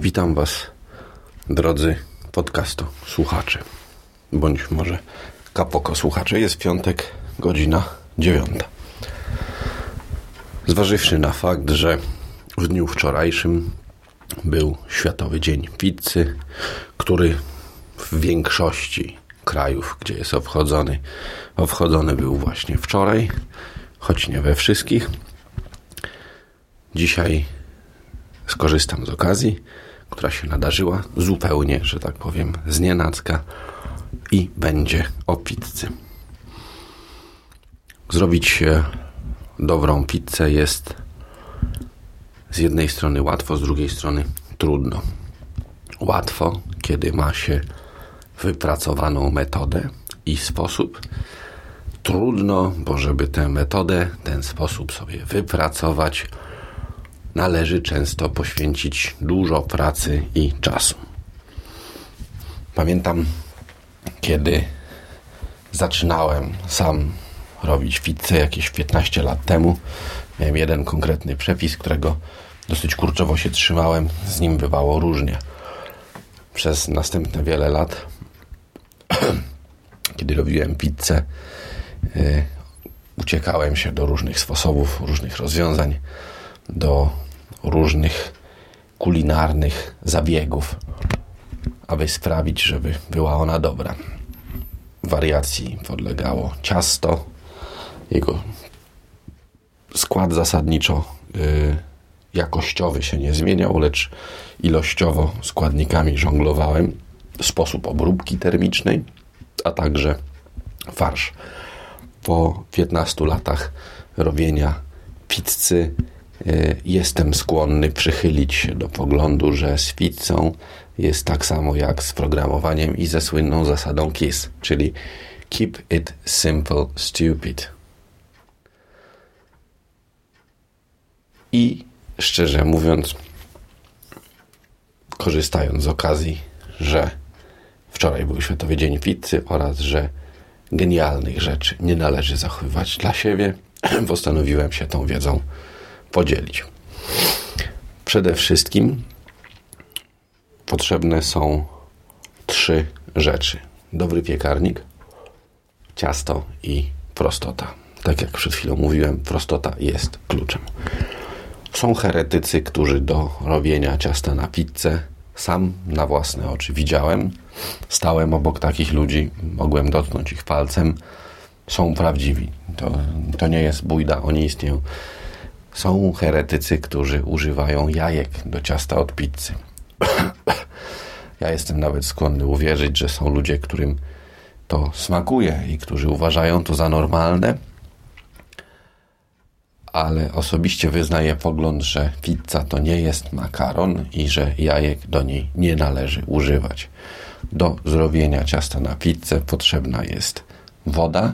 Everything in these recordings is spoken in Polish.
Witam Was, drodzy podcastu słuchacze, bądź może kapoko słuchacze. Jest piątek, godzina dziewiąta. Zważywszy na fakt, że w dniu wczorajszym był Światowy Dzień Pizzy, który w większości krajów, gdzie jest obchodzony, obchodzony był właśnie wczoraj, choć nie we wszystkich. Dzisiaj skorzystam z okazji, która się nadarzyła zupełnie, że tak powiem, z nienacka i będzie o pizzy. Zrobić dobrą pizzę jest z jednej strony łatwo, z drugiej strony trudno. Łatwo, kiedy ma się wypracowaną metodę i sposób. Trudno, bo żeby tę metodę, ten sposób sobie wypracować, należy często poświęcić dużo pracy i czasu. Pamiętam, kiedy zaczynałem sam robić pizzę jakieś 15 lat temu. Miałem jeden konkretny przepis, którego dosyć kurczowo się trzymałem. Z nim bywało różnie. Przez następne wiele lat, kiedy robiłem pizzę, yy, uciekałem się do różnych sposobów, różnych rozwiązań, do różnych kulinarnych zabiegów, aby sprawić, żeby była ona dobra. Wariacji podlegało ciasto, jego skład zasadniczo yy, jakościowy się nie zmieniał, lecz ilościowo składnikami żonglowałem. Sposób obróbki termicznej, a także farsz. Po 15 latach robienia pizzy jestem skłonny przychylić się do poglądu, że z pizzą jest tak samo jak z programowaniem i ze słynną zasadą KISS, czyli Keep it simple, stupid. I szczerze mówiąc, korzystając z okazji, że wczoraj był Światowy Dzień Pizzy oraz że genialnych rzeczy nie należy zachowywać dla siebie, postanowiłem się tą wiedzą podzielić. Przede wszystkim potrzebne są trzy rzeczy. Dobry piekarnik, ciasto i prostota. Tak jak przed chwilą mówiłem, prostota jest kluczem. Są heretycy, którzy do robienia ciasta na pizzę sam na własne oczy widziałem. Stałem obok takich ludzi, mogłem dotknąć ich palcem. Są prawdziwi. To, to nie jest bójda, oni istnieją. Są heretycy, którzy używają jajek do ciasta od pizzy. ja jestem nawet skłonny uwierzyć, że są ludzie, którym to smakuje i którzy uważają to za normalne ale osobiście wyznaję pogląd, że pizza to nie jest makaron i że jajek do niej nie należy używać. Do zrobienia ciasta na pizzę potrzebna jest woda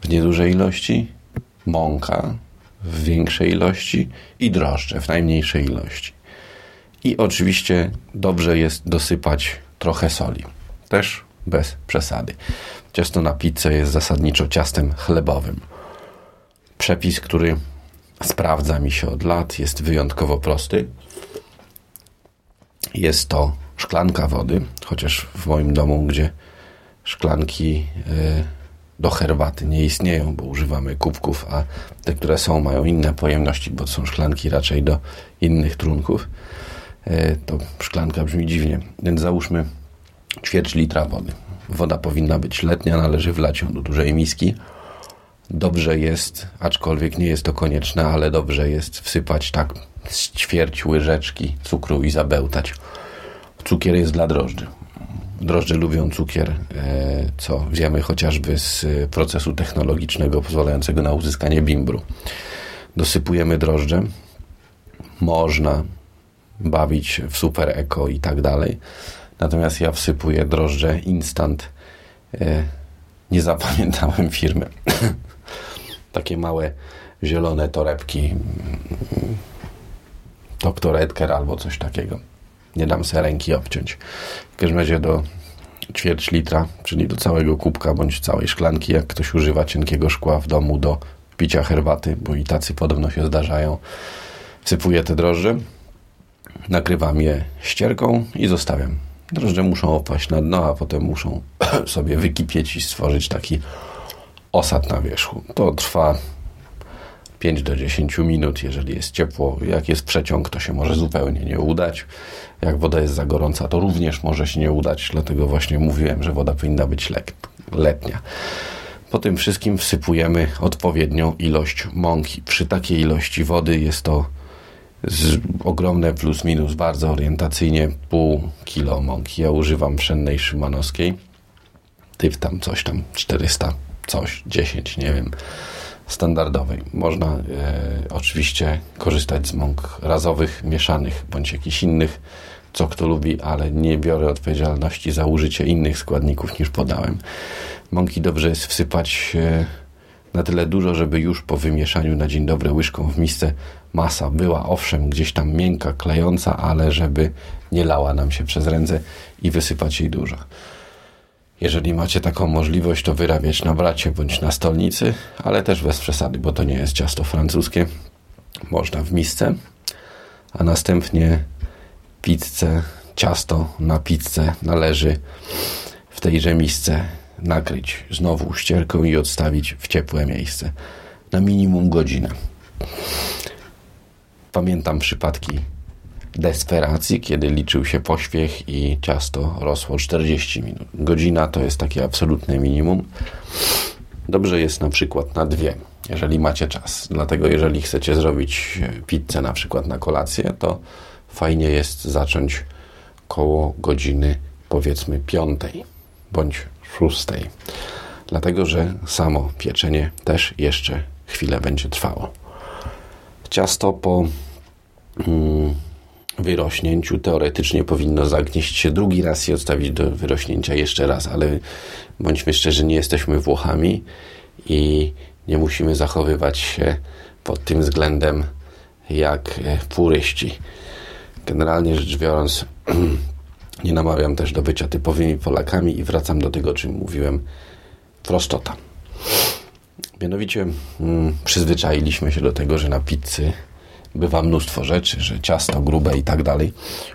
w niedużej ilości, mąka w większej ilości i drożdże w najmniejszej ilości. I oczywiście dobrze jest dosypać trochę soli. Też bez przesady. Ciasto na pizzę jest zasadniczo ciastem chlebowym. Przepis, który sprawdza mi się od lat, jest wyjątkowo prosty. Jest to szklanka wody, chociaż w moim domu, gdzie szklanki y, do herbaty nie istnieją, bo używamy kubków, a te, które są, mają inne pojemności, bo są szklanki raczej do innych trunków. Y, to szklanka brzmi dziwnie, więc załóżmy ćwierć litra wody. Woda powinna być letnia, należy wlać ją do dużej miski dobrze jest, aczkolwiek nie jest to konieczne, ale dobrze jest wsypać tak z ćwierć łyżeczki cukru i zabełtać. Cukier jest dla drożdży. Drożdże lubią cukier, e, co wiemy chociażby z procesu technologicznego pozwalającego na uzyskanie bimbru. Dosypujemy drożdże. Można bawić w super eko i tak dalej. Natomiast ja wsypuję drożdże instant. E, nie zapamiętałem firmy. takie małe zielone torebki doktor Edgar albo coś takiego. Nie dam sobie ręki obciąć. W każdym razie do ćwierć litra, czyli do całego kubka bądź całej szklanki, jak ktoś używa cienkiego szkła w domu do picia herbaty, bo i tacy podobno się zdarzają. Wsypuję te drożdże. Nakrywam je ścierką i zostawiam. Drożdże muszą opaść na dno, a potem muszą sobie wykipieć i stworzyć taki osad na wierzchu. To trwa 5 do 10 minut, jeżeli jest ciepło. Jak jest przeciąg, to się może zupełnie nie udać. Jak woda jest za gorąca, to również może się nie udać, dlatego właśnie mówiłem, że woda powinna być letnia. Po tym wszystkim wsypujemy odpowiednią ilość mąki. Przy takiej ilości wody jest to ogromne plus minus, bardzo orientacyjnie pół kilo mąki. Ja używam pszennej szymanowskiej. Typ tam coś tam 400, coś 10, nie wiem standardowej. Można e, oczywiście korzystać z mąk razowych, mieszanych bądź jakichś innych, co kto lubi, ale nie biorę odpowiedzialności za użycie innych składników niż podałem. Mąki dobrze jest wsypać e, na tyle dużo, żeby już po wymieszaniu na dzień dobry łyżką w misce masa była owszem gdzieś tam miękka, klejąca, ale żeby nie lała nam się przez ręce i wysypać jej dużo. Jeżeli macie taką możliwość, to wyrabiać na bracie bądź na stolnicy, ale też bez przesady, bo to nie jest ciasto francuskie. Można w misce, a następnie pizzę, ciasto na pizzę należy w tejże misce nakryć znowu ścierką i odstawić w ciepłe miejsce na minimum godzinę. Pamiętam przypadki desperacji, kiedy liczył się pośpiech i ciasto rosło 40 minut. Godzina to jest takie absolutne minimum. Dobrze jest na przykład na dwie, jeżeli macie czas. Dlatego jeżeli chcecie zrobić pizzę na przykład na kolację, to fajnie jest zacząć koło godziny powiedzmy piątej bądź szóstej. Dlatego, że samo pieczenie też jeszcze chwilę będzie trwało. Ciasto po mm, wyrośnięciu teoretycznie powinno zagnieść się drugi raz i odstawić do wyrośnięcia jeszcze raz, ale bądźmy szczerzy, nie jesteśmy Włochami i nie musimy zachowywać się pod tym względem jak e, puryści. Generalnie rzecz biorąc, nie namawiam też do bycia typowymi Polakami i wracam do tego, o czym mówiłem. Prostota. Mianowicie mm, przyzwyczailiśmy się do tego, że na pizzy bywa mnóstwo rzeczy, że ciasto grube i tak dalej.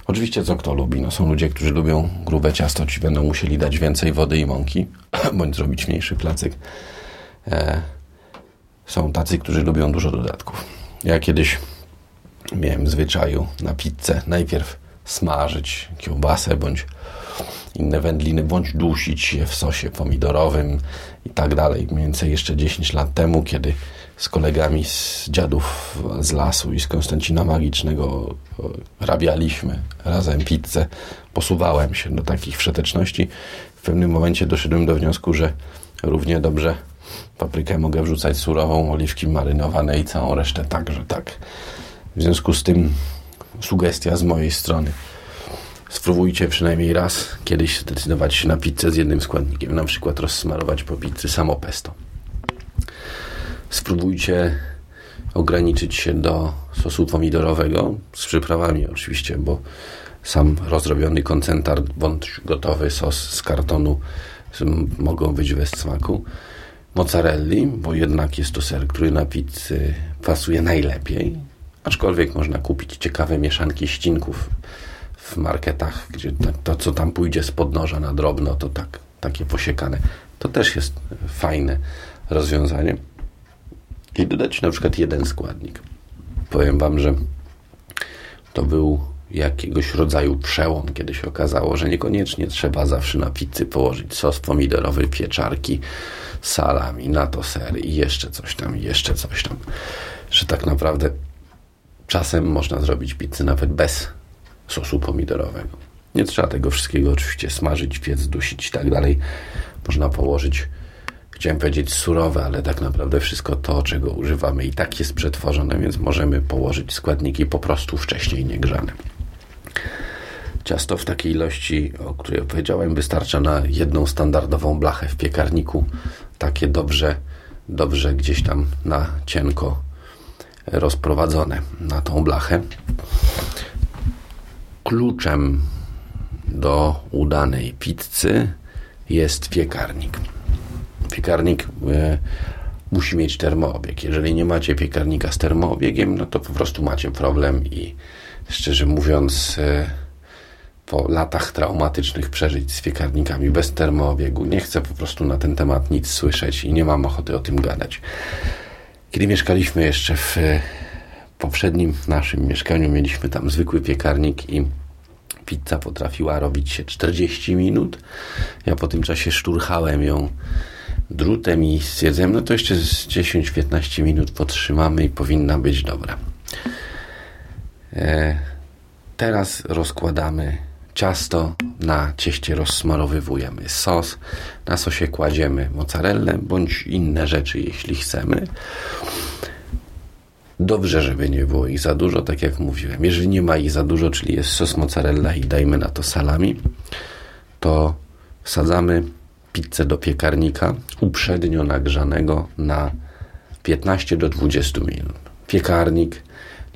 Oczywiście co kto lubi. No, są ludzie, którzy lubią grube ciasto, ci będą musieli dać więcej wody i mąki, bądź zrobić mniejszy placek. E, są tacy, którzy lubią dużo dodatków. Ja kiedyś miałem zwyczaju na pizzę najpierw smażyć kiełbasę bądź inne wędliny, bądź dusić je w sosie pomidorowym i tak dalej. Mniej więcej jeszcze 10 lat temu, kiedy z kolegami z dziadów z lasu i z Konstancina Magicznego rabialiśmy razem pizzę. Posuwałem się do takich wszeteczności. W pewnym momencie doszedłem do wniosku, że równie dobrze paprykę mogę wrzucać surową, oliwki marynowane i całą resztę także tak. W związku z tym sugestia z mojej strony. Spróbujcie przynajmniej raz kiedyś zdecydować się na pizzę z jednym składnikiem, na przykład rozsmarować po pizzy samo pesto spróbujcie ograniczyć się do sosu pomidorowego z przyprawami oczywiście, bo sam rozrobiony koncentrat bądź gotowy sos z kartonu mogą być bez smaku. Mozzarelli, bo jednak jest to ser, który na pizzy pasuje najlepiej, aczkolwiek można kupić ciekawe mieszanki ścinków w marketach, gdzie to, co tam pójdzie z podnoża na drobno, to tak, takie posiekane. To też jest fajne rozwiązanie i dodać na przykład jeden składnik. Powiem Wam, że to był jakiegoś rodzaju przełom, kiedy się okazało, że niekoniecznie trzeba zawsze na pizzy położyć sos pomidorowy, pieczarki, salami, na to ser i jeszcze coś tam, i jeszcze coś tam. Że tak naprawdę czasem można zrobić pizzę nawet bez sosu pomidorowego. Nie trzeba tego wszystkiego oczywiście smażyć, piec, dusić i tak dalej. Można położyć chciałem powiedzieć surowe, ale tak naprawdę wszystko to, czego używamy i tak jest przetworzone, więc możemy położyć składniki po prostu wcześniej niegrzane. Ciasto w takiej ilości, o której opowiedziałem, wystarcza na jedną standardową blachę w piekarniku. Takie dobrze, dobrze gdzieś tam na cienko rozprowadzone na tą blachę. Kluczem do udanej pizzy jest piekarnik piekarnik e, musi mieć termoobieg. Jeżeli nie macie piekarnika z termoobiegiem, no to po prostu macie problem i szczerze mówiąc, e, po latach traumatycznych przeżyć z piekarnikami bez termoobiegu, nie chcę po prostu na ten temat nic słyszeć i nie mam ochoty o tym gadać. Kiedy mieszkaliśmy jeszcze w poprzednim naszym mieszkaniu, mieliśmy tam zwykły piekarnik i pizza potrafiła robić się 40 minut. Ja po tym czasie szturchałem ją drutem i stwierdziłem, no to jeszcze 10-15 minut potrzymamy i powinna być dobra. E, teraz rozkładamy ciasto, na cieście rozsmarowywujemy sos, na sosie kładziemy mozzarellę bądź inne rzeczy, jeśli chcemy. Dobrze, żeby nie było ich za dużo, tak jak mówiłem. Jeżeli nie ma ich za dużo, czyli jest sos mozzarella i dajmy na to salami, to wsadzamy pizzę do piekarnika uprzednio nagrzanego na 15 do 20 minut. Piekarnik,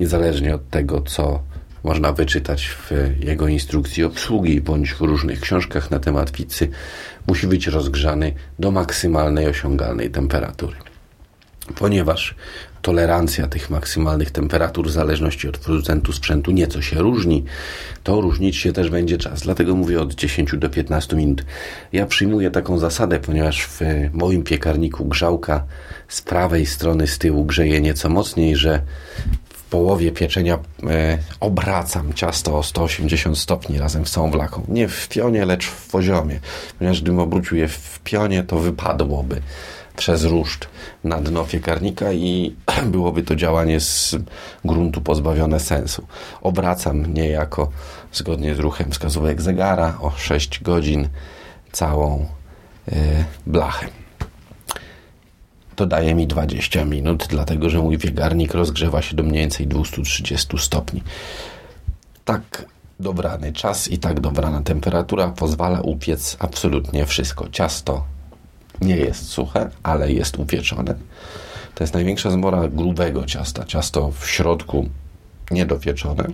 niezależnie od tego, co można wyczytać w jego instrukcji obsługi bądź w różnych książkach na temat pizzy, musi być rozgrzany do maksymalnej osiągalnej temperatury. Ponieważ tolerancja tych maksymalnych temperatur w zależności od producentu sprzętu nieco się różni, to różnić się też będzie czas. Dlatego mówię od 10 do 15 minut. Ja przyjmuję taką zasadę, ponieważ w moim piekarniku grzałka z prawej strony z tyłu grzeje nieco mocniej, że w połowie pieczenia e, obracam ciasto o 180 stopni razem z całą wlaką. Nie w pionie, lecz w poziomie. Ponieważ gdybym obrócił je w pionie, to wypadłoby przez ruszt na dno piekarnika i byłoby to działanie z gruntu pozbawione sensu. Obracam niejako zgodnie z ruchem wskazówek zegara o 6 godzin całą yy, blachę. To daje mi 20 minut, dlatego że mój piekarnik rozgrzewa się do mniej więcej 230 stopni. Tak dobrany czas i tak dobrana temperatura pozwala upiec absolutnie wszystko. Ciasto, nie jest suche, ale jest upieczone. To jest największa zmora grubego ciasta. Ciasto w środku niedopieczone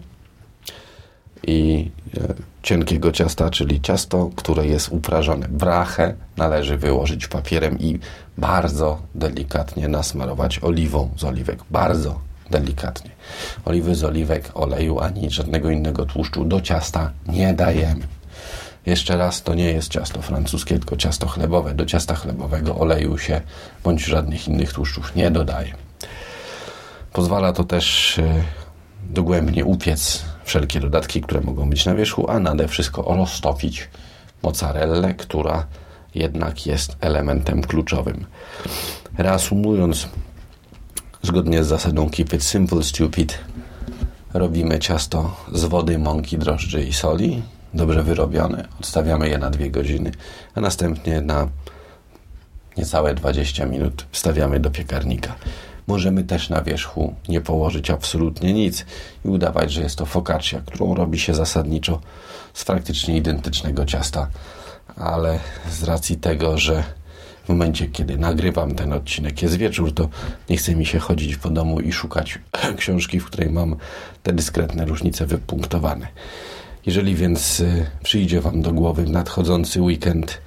i e, cienkiego ciasta, czyli ciasto, które jest uprażone. Brachę należy wyłożyć papierem i bardzo delikatnie nasmarować oliwą z oliwek. Bardzo delikatnie. Oliwy z oliwek, oleju ani żadnego innego tłuszczu do ciasta nie dajemy. Jeszcze raz, to nie jest ciasto francuskie, tylko ciasto chlebowe. Do ciasta chlebowego oleju się bądź żadnych innych tłuszczów nie dodaje. Pozwala to też e, dogłębnie upiec wszelkie dodatki, które mogą być na wierzchu, a nade wszystko roztopić mozzarellę, która jednak jest elementem kluczowym. Reasumując, zgodnie z zasadą Keep it simple, stupid, robimy ciasto z wody, mąki, drożdży i soli dobrze wyrobione. Odstawiamy je na dwie godziny, a następnie na niecałe 20 minut wstawiamy do piekarnika. Możemy też na wierzchu nie położyć absolutnie nic i udawać, że jest to focaccia, którą robi się zasadniczo z praktycznie identycznego ciasta, ale z racji tego, że w momencie, kiedy nagrywam ten odcinek, jest wieczór, to nie chce mi się chodzić po domu i szukać książki, w której mam te dyskretne różnice wypunktowane. Jeżeli więc y, przyjdzie Wam do głowy nadchodzący weekend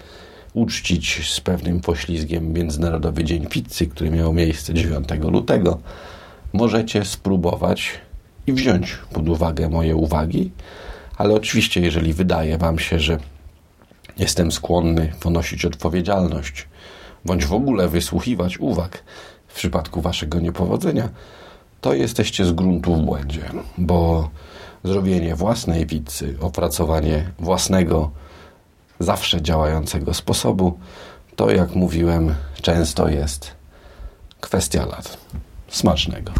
uczcić z pewnym poślizgiem Międzynarodowy Dzień Pizzy, który miał miejsce 9 lutego, możecie spróbować i wziąć pod uwagę moje uwagi, ale oczywiście, jeżeli wydaje Wam się, że jestem skłonny ponosić odpowiedzialność, bądź w ogóle wysłuchiwać uwag w przypadku Waszego niepowodzenia, to jesteście z gruntu w błędzie, bo zrobienie własnej pizzy, opracowanie własnego, zawsze działającego sposobu, to jak mówiłem, często jest kwestia lat. Smacznego.